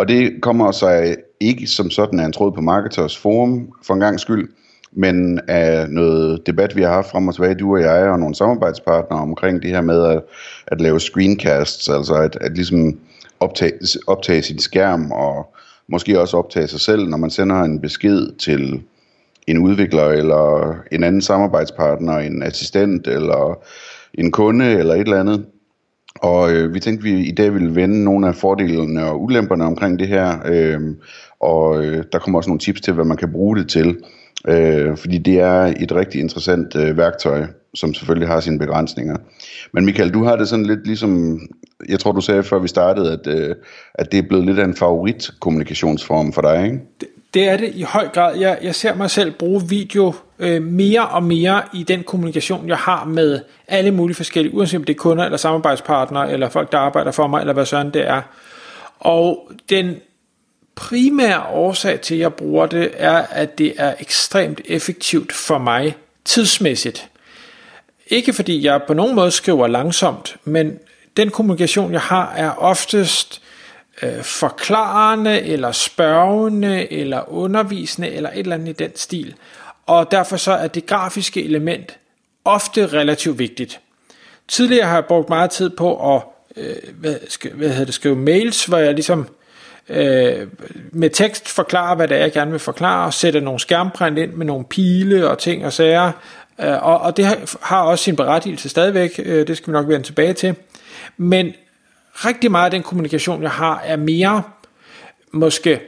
Og det kommer sig ikke som sådan af en tråd på Marketers Forum for en gang skyld, men af noget debat, vi har haft frem og tilbage, du og jeg og nogle samarbejdspartnere omkring det her med at, at lave screencasts, altså at, at ligesom optage, optage sin skærm og måske også optage sig selv, når man sender en besked til en udvikler eller en anden samarbejdspartner, en assistent eller en kunde eller et eller andet. Og øh, vi tænkte, at vi i dag ville vende nogle af fordelene og ulemperne omkring det her. Øh, og øh, der kommer også nogle tips til, hvad man kan bruge det til. Øh, fordi det er et rigtig interessant øh, værktøj, som selvfølgelig har sine begrænsninger. Men Michael, du har det sådan lidt ligesom, jeg tror du sagde før vi startede, at, øh, at det er blevet lidt af en favorit kommunikationsform for dig, ikke? Det, det er det i høj grad. Jeg, jeg ser mig selv bruge video øh, mere og mere i den kommunikation, jeg har med alle mulige forskellige, uanset om det er kunder eller samarbejdspartnere, eller folk, der arbejder for mig, eller hvad sådan det er. Og den primære årsag til, at jeg bruger det, er, at det er ekstremt effektivt for mig tidsmæssigt. Ikke fordi jeg på nogen måde skriver langsomt, men den kommunikation, jeg har, er oftest øh, forklarende, eller spørgende, eller undervisende, eller et eller andet i den stil. Og derfor så er det grafiske element ofte relativt vigtigt. Tidligere har jeg brugt meget tid på at øh, hvad, hvad hedder det, skrive mails, hvor jeg ligesom øh, med tekst forklarer, hvad det er, jeg gerne vil forklare, og sætte nogle skærmprint ind med nogle pile og ting og sager. Øh, og, og det har også sin berettigelse stadigvæk, øh, det skal vi nok vende tilbage til. Men rigtig meget af den kommunikation, jeg har, er mere måske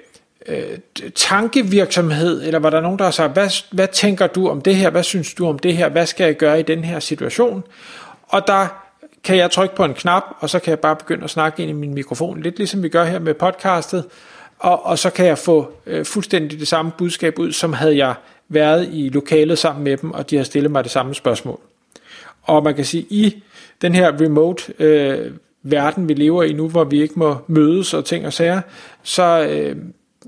øh, tankevirksomhed, eller var der nogen, der har sagt, hvad, hvad tænker du om det her, hvad synes du om det her, hvad skal jeg gøre i den her situation? Og der kan jeg trykke på en knap, og så kan jeg bare begynde at snakke ind i min mikrofon, lidt ligesom vi gør her med podcastet, og, og så kan jeg få øh, fuldstændig det samme budskab ud, som havde jeg været i lokalet sammen med dem, og de har stillet mig det samme spørgsmål. Og man kan sige, i den her remote øh, verden, vi lever i nu, hvor vi ikke må mødes og ting og sager, så, øh,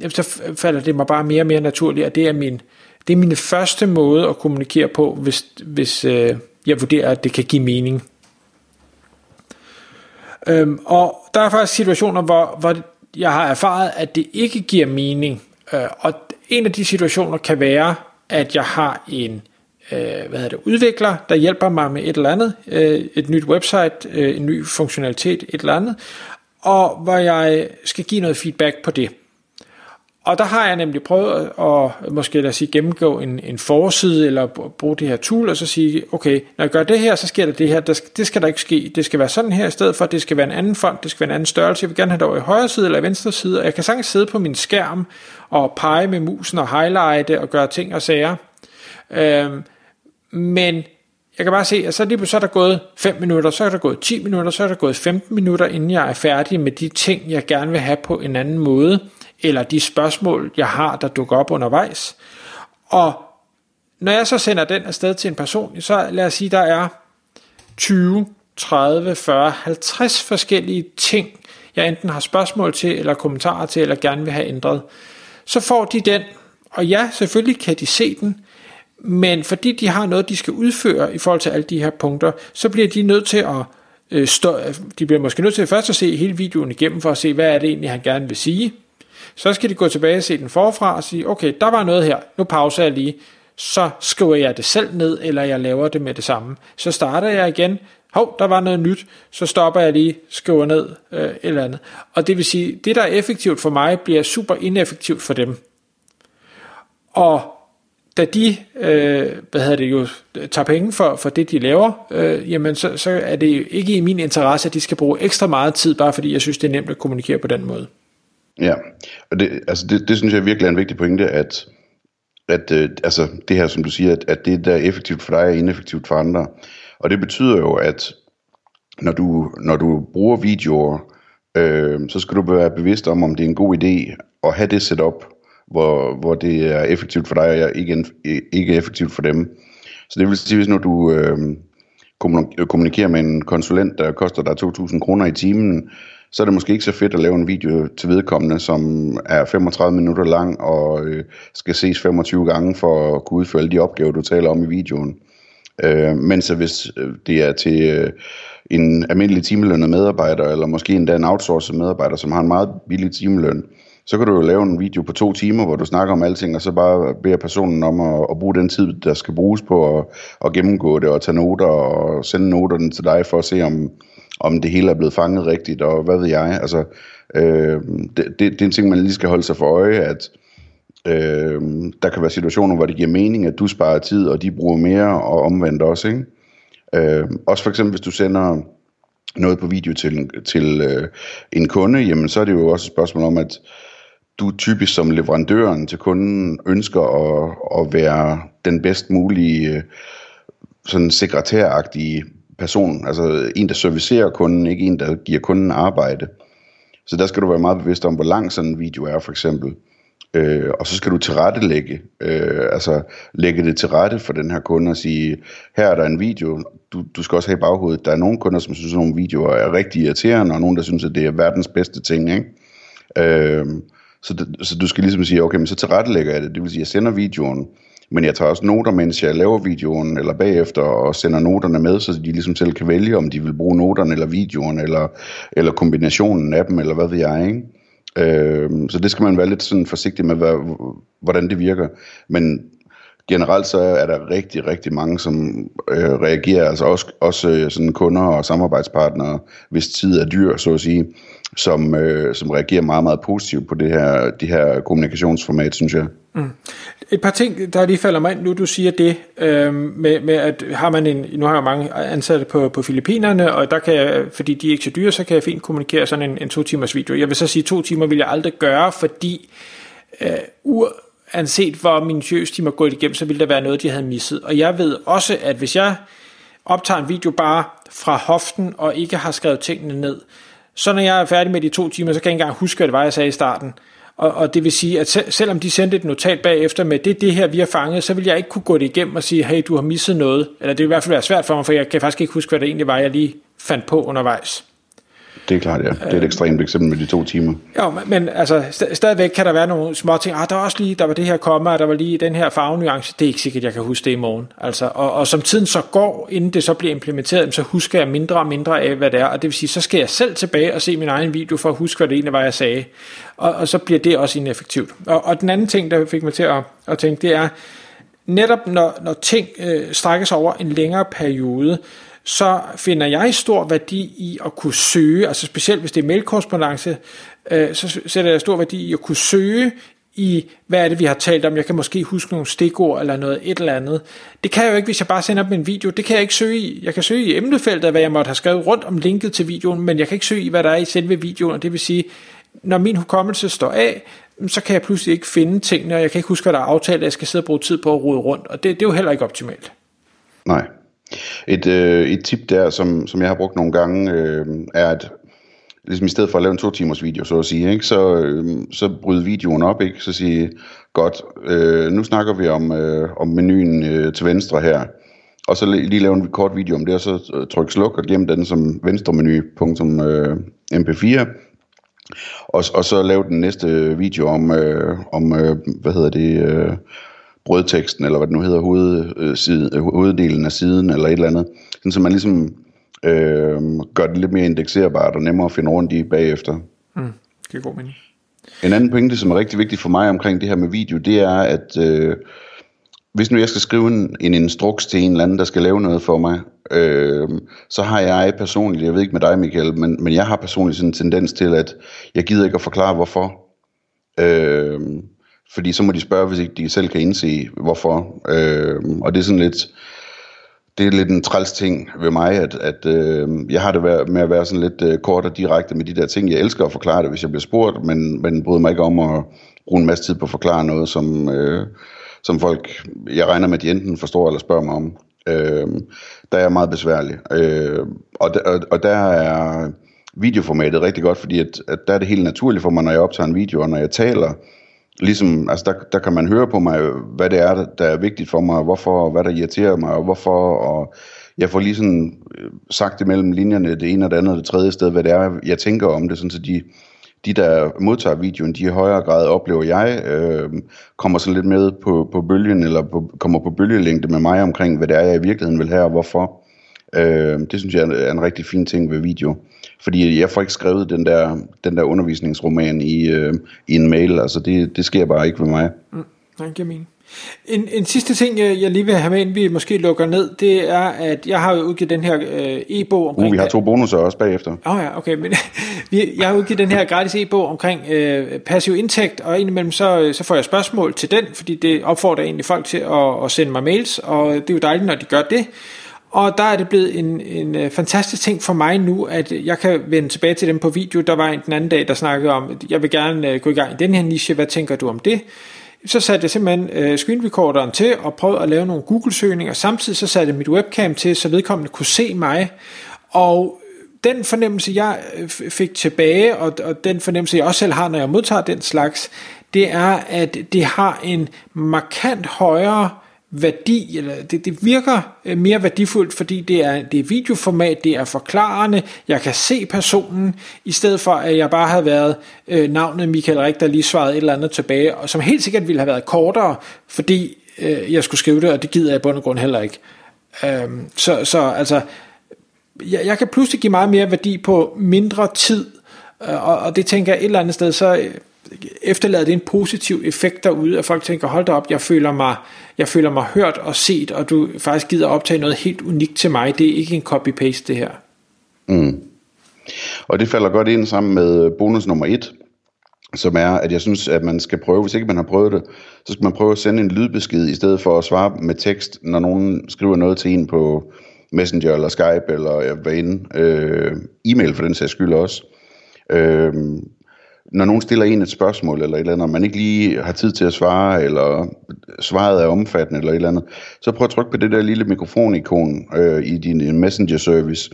så falder det mig bare mere og mere naturligt, at det er min, det er mine første måde at kommunikere på, hvis, hvis øh, jeg vurderer, at det kan give mening. Øhm, og der er faktisk situationer, hvor, hvor jeg har erfaret, at det ikke giver mening. Øh, og en af de situationer kan være, at jeg har en øh, hvad hedder det, udvikler, der hjælper mig med et eller andet, øh, et nyt website, øh, en ny funktionalitet, et eller andet, og hvor jeg skal give noget feedback på det. Og der har jeg nemlig prøvet at måske lad os sige, gennemgå en, en forside, eller bruge det her tool, og så sige, okay, når jeg gør det her, så sker der det her, det det skal der ikke ske, det skal være sådan her i stedet for, det skal være en anden fond, det skal være en anden størrelse, jeg vil gerne have det over i højre side eller i venstre side, og jeg kan sagtens sidde på min skærm og pege med musen og highlighte og gøre ting og sager. Øhm, men jeg kan bare se, at så lige så er der gået 5 minutter, så er der gået 10 minutter, så er der gået 15 minutter, inden jeg er færdig med de ting, jeg gerne vil have på en anden måde eller de spørgsmål, jeg har, der dukker op undervejs. Og når jeg så sender den afsted til en person, så lad os sige, der er 20, 30, 40, 50 forskellige ting, jeg enten har spørgsmål til, eller kommentarer til, eller gerne vil have ændret. Så får de den, og ja, selvfølgelig kan de se den, men fordi de har noget, de skal udføre i forhold til alle de her punkter, så bliver de nødt til at øh, stå, de bliver måske nødt til først at se hele videoen igennem, for at se, hvad er det egentlig, han gerne vil sige. Så skal de gå tilbage og se den forfra og sige, okay, der var noget her, nu pauser jeg lige, så skriver jeg det selv ned, eller jeg laver det med det samme. Så starter jeg igen, hov, der var noget nyt, så stopper jeg lige, skriver ned øh, et eller andet. Og det vil sige, det der er effektivt for mig, bliver super ineffektivt for dem. Og da de øh, hvad hedder det jo, tager penge for, for det, de laver, øh, jamen så, så er det ikke i min interesse, at de skal bruge ekstra meget tid, bare fordi jeg synes, det er nemt at kommunikere på den måde. Ja, og det, altså det, det synes jeg virkelig er en vigtig pointe, at, at øh, altså det her, som du siger, at, at det, der er effektivt for dig, er ineffektivt for andre. Og det betyder jo, at når du, når du bruger videoer øh, så skal du være bevidst om, om det er en god idé at have det setup, hvor, hvor det er effektivt for dig, og ikke, ikke effektivt for dem. Så det vil sige, hvis når du øh, kommunikerer med en konsulent, der koster dig 2.000 kroner i timen, så er det måske ikke så fedt at lave en video til vedkommende, som er 35 minutter lang og øh, skal ses 25 gange for at kunne udføre de opgaver, du taler om i videoen. Øh, men så hvis øh, det er til øh, en almindelig timelønnet medarbejder, eller måske endda en outsourcet medarbejder, som har en meget billig timeløn, så kan du jo lave en video på to timer, hvor du snakker om alting, og så bare beder personen om at, at bruge den tid, der skal bruges på at, at gennemgå det, og tage noter, og sende noterne til dig, for at se, om, om det hele er blevet fanget rigtigt, og hvad ved jeg. Altså, øh, det, det, det er en ting, man lige skal holde sig for øje, at øh, der kan være situationer, hvor det giver mening, at du sparer tid, og de bruger mere, og omvendt også. Ikke? Øh, også for eksempel, hvis du sender noget på video til, til øh, en kunde, jamen så er det jo også et spørgsmål om, at du typisk som leverandøren til kunden ønsker at, at være den bedst mulige øh, sådan sekretæragtige person, altså en, der servicerer kunden, ikke en, der giver kunden arbejde. Så der skal du være meget bevidst om, hvor lang sådan en video er, for eksempel. Øh, og så skal du tilrettelægge, øh, altså lægge det til rette for den her kunde og sige, her er der en video, du, du skal også have i baghovedet, der er nogle kunder, som synes, at nogle videoer er rigtig irriterende, og nogle, der synes, at det er verdens bedste ting, ikke? Øh, så, det, så du skal ligesom sige, okay, men så tilrettelægger jeg det, det vil sige, jeg sender videoen, men jeg tager også noter, mens jeg laver videoen, eller bagefter, og sender noterne med, så de ligesom selv kan vælge, om de vil bruge noterne, eller videoen, eller, eller kombinationen af dem, eller hvad ved jeg, ikke? Øh, så det skal man være lidt sådan forsigtig med, hvad, hvordan det virker. Men generelt så er der rigtig, rigtig mange, som øh, reagerer, altså også, også øh, sådan kunder og samarbejdspartnere, hvis tid er dyr, så at sige, som, øh, som reagerer meget, meget positivt på det her, det her kommunikationsformat, synes jeg. Mm. Et par ting, der lige falder mig ind, nu du siger det, øh, med, med at har man en, nu har jeg mange ansatte på, på Filippinerne, og der kan jeg, fordi de er ikke så dyre, så kan jeg fint kommunikere sådan en, en to timers video. Jeg vil så sige, to timer vil jeg aldrig gøre, fordi øh, anset hvor minutiøst de må gå igennem, så vil der være noget, de havde misset. Og jeg ved også, at hvis jeg optager en video bare fra hoften, og ikke har skrevet tingene ned, så når jeg er færdig med de to timer, så kan jeg ikke engang huske, hvad det var, jeg sagde i starten. Og, og det vil sige, at selv, selvom de sendte et notat bagefter med, det det her, vi har fanget, så vil jeg ikke kunne gå det igennem og sige, hey, du har misset noget. Eller det vil i hvert fald være svært for mig, for jeg kan faktisk ikke huske, hvad det egentlig var, jeg lige fandt på undervejs. Det er klart, ja. Det er et øh. ekstremt eksempel med de to timer. Ja, men, altså, st- stadigvæk kan der være nogle små ting. Ah, der var også lige, der var det her komma, og der var lige den her farvenuance. Det er ikke sikkert, jeg kan huske det i morgen. Altså, og, og som tiden så går, inden det så bliver implementeret, så husker jeg mindre og mindre af, hvad det er. Og det vil sige, så skal jeg selv tilbage og se min egen video, for at huske, hvad det egentlig var, jeg sagde. Og, og så bliver det også ineffektivt. Og, og den anden ting, der fik mig til at, at tænke, det er, netop når, når ting øh, strækkes over en længere periode, så finder jeg stor værdi i at kunne søge, altså specielt hvis det er mailkorrespondence, øh, så sætter jeg stor værdi i at kunne søge i, hvad er det, vi har talt om. Jeg kan måske huske nogle stikord eller noget, et eller andet. Det kan jeg jo ikke, hvis jeg bare sender dem en video. Det kan jeg ikke søge i. Jeg kan søge i emnefeltet, hvad jeg måtte have skrevet rundt om linket til videoen, men jeg kan ikke søge i, hvad der er i selve videoen, og det vil sige, når min hukommelse står af, så kan jeg pludselig ikke finde tingene, og jeg kan ikke huske, hvad der er aftalt, at jeg skal sidde og bruge tid på at rode rundt, og det, det er jo heller ikke optimalt. Nej. Et, øh, et tip der, som, som jeg har brugt nogle gange, øh, er at ligesom i stedet for at lave en to timers video, så at sige, ikke, så, øh, så bryd videoen op, ikke, så sige, godt, øh, nu snakker vi om, øh, om menuen øh, til venstre her, og så lige lave en kort video om det, og så øh, tryk sluk og gem den som venstremenu.mp4, og, og så lave den næste video om, øh, om øh, hvad hedder det, øh, brødteksten, eller hvad det nu hedder, hoved, øh, side, øh, hoveddelen af siden, eller et eller andet. Sådan, så man ligesom øh, gør det lidt mere indekserbart og nemmere at finde rundt i bagefter. Mm, det er god mening. En anden pointe, som er rigtig vigtig for mig omkring det her med video, det er, at øh, hvis nu jeg skal skrive en, en instruks til en eller anden, der skal lave noget for mig, øh, så har jeg personligt, jeg ved ikke med dig Michael, men, men jeg har personligt sådan en tendens til, at jeg gider ikke at forklare hvorfor. Øh, fordi så må de spørge, hvis ikke de selv kan indse, hvorfor. Øh, og det er sådan lidt, det er lidt en træls ting ved mig, at, at øh, jeg har det med at være sådan lidt øh, kort og direkte med de der ting. Jeg elsker at forklare det, hvis jeg bliver spurgt, men, men bryder mig ikke om at bruge en masse tid på at forklare noget, som, øh, som folk, jeg regner med, at de enten forstår eller spørger mig om. Øh, der er jeg meget besværlig. Øh, og, og, og der er videoformatet rigtig godt, fordi at, at der er det helt naturligt for mig, når jeg optager en video, og når jeg taler, ligesom, altså der, der kan man høre på mig, hvad det er, der er vigtigt for mig, og hvorfor, og hvad der irriterer mig, og hvorfor, og jeg får lige sådan øh, sagt det mellem linjerne, det ene og det andet og det tredje sted, hvad det er, jeg tænker om det, sådan så de, de der modtager videoen, de i højere grad oplever jeg, øh, kommer så lidt med på, på bølgen, eller på, kommer på bølgelængde med mig omkring, hvad det er, jeg i virkeligheden vil have, og hvorfor. Øh, det synes jeg er en rigtig fin ting ved video. Fordi jeg får ikke skrevet den der, den der undervisningsroman i, øh, i en mail, altså det, det sker bare ikke ved mig. Mm, det giver mening. En, en sidste ting, jeg lige vil have med, inden vi måske lukker ned, det er, at jeg har udgivet den her øh, e-bog omkring... Uh, vi har to bonusser også bagefter. Åh oh, ja, okay, men jeg har udgivet den her gratis e-bog omkring øh, passiv indtægt, og indimellem så, så får jeg spørgsmål til den, fordi det opfordrer egentlig folk til at, at sende mig mails, og det er jo dejligt, når de gør det. Og der er det blevet en, en øh, fantastisk ting for mig nu, at jeg kan vende tilbage til dem på video. Der var en den anden dag, der snakkede om, at jeg vil gerne øh, gå i gang i den her niche, hvad tænker du om det? Så satte jeg simpelthen øh, screen recorderen til og prøvede at lave nogle Google-søgninger. Samtidig så satte jeg mit webcam til, så vedkommende kunne se mig. Og den fornemmelse, jeg øh, fik tilbage, og, og den fornemmelse, jeg også selv har, når jeg modtager den slags, det er, at det har en markant højere værdi, eller det, det virker øh, mere værdifuldt, fordi det er, det er videoformat, det er forklarende, jeg kan se personen, i stedet for at jeg bare havde været øh, navnet Michael Rik, der lige svarede et eller andet tilbage, og som helt sikkert ville have været kortere, fordi øh, jeg skulle skrive det, og det gider jeg i bund og grund heller ikke. Øh, så, så altså, jeg, jeg kan pludselig give meget mere værdi på mindre tid, øh, og, og det tænker jeg et eller andet sted, så øh, efterlader det en positiv effekt derude, at folk tænker, hold da op, jeg føler mig, jeg føler mig hørt og set, og du faktisk gider optage noget helt unikt til mig. Det er ikke en copy-paste det her. Mm. Og det falder godt ind sammen med øh, bonus nummer et, som er, at jeg synes, at man skal prøve, hvis ikke man har prøvet det, så skal man prøve at sende en lydbesked, i stedet for at svare med tekst, når nogen skriver noget til en på Messenger eller Skype, eller hvad end, øh, e-mail for den sags skyld også. Øh, når nogen stiller en et spørgsmål eller et eller andet, og man ikke lige har tid til at svare, eller svaret er omfattende eller et eller andet, så prøv at trykke på det der lille mikrofonikon øh, i din øh, messenger service,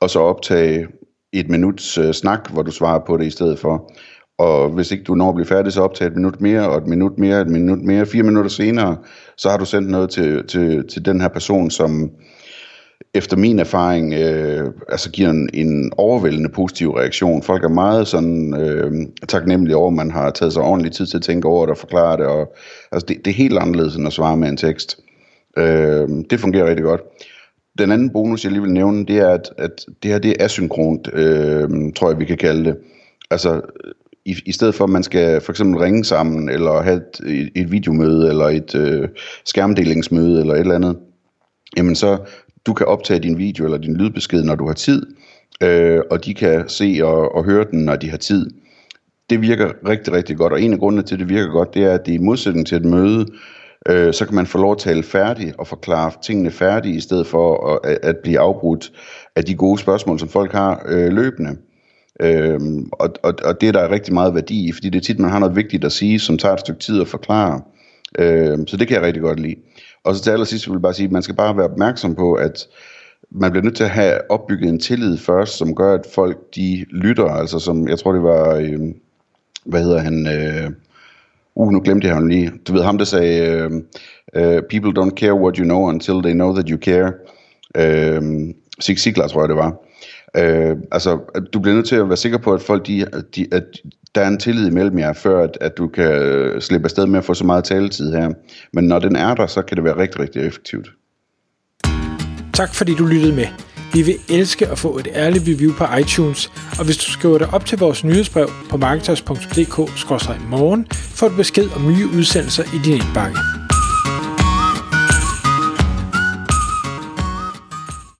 og så optage et minuts øh, snak, hvor du svarer på det i stedet for. Og hvis ikke du når at blive færdig, så optage et minut mere, og et minut mere, et minut mere. Fire minutter senere, så har du sendt noget til, til, til den her person, som efter min erfaring øh, altså giver en, en overvældende positiv reaktion. Folk er meget sådan øh, taknemmelige over, at man har taget sig ordentlig tid til at tænke over det og forklare det. Og, altså det, det er helt anderledes end at svare med en tekst. Øh, det fungerer rigtig godt. Den anden bonus, jeg lige vil nævne, det er, at, at det her det er asynkront, øh, tror jeg, vi kan kalde det. Altså, i, i stedet for, at man skal for eksempel ringe sammen, eller have et, et videomøde, eller et øh, skærmdelingsmøde, eller et eller andet, jamen så du kan optage din video eller din lydbesked, når du har tid, øh, og de kan se og, og høre den, når de har tid. Det virker rigtig, rigtig godt, og en af grundene til, at det virker godt, det er, at det i modsætning til et møde, øh, så kan man få lov at tale færdigt og forklare tingene færdigt, i stedet for at, at blive afbrudt af de gode spørgsmål, som folk har øh, løbende. Øhm, og, og, og det er der rigtig meget værdi i, fordi det er tit, man har noget vigtigt at sige, som tager et stykke tid at forklare. Øhm, så det kan jeg rigtig godt lide. Og så til allersidst vil jeg bare sige, at man skal bare være opmærksom på, at man bliver nødt til at have opbygget en tillid først, som gør, at folk de lytter, altså som, jeg tror det var, øh, hvad hedder han, øh, uh, nu glemte jeg ham lige, du ved ham, der sagde, øhm, øh, people don't care what you know until they know that you care. Øh, Zig Ziglar tror jeg det var. Øh, altså, du bliver nødt til at være sikker på, at folk, de, de, at der er en tillid imellem jer, før at, at du kan øh, slippe afsted med at få så meget taletid her. Men når den er der, så kan det være rigtig, rigtig effektivt. Tak fordi du lyttede med. Vi vil elske at få et ærligt review på iTunes, og hvis du skriver dig op til vores nyhedsbrev på marketers.dk-morgen, får du besked om nye udsendelser i din indbakke.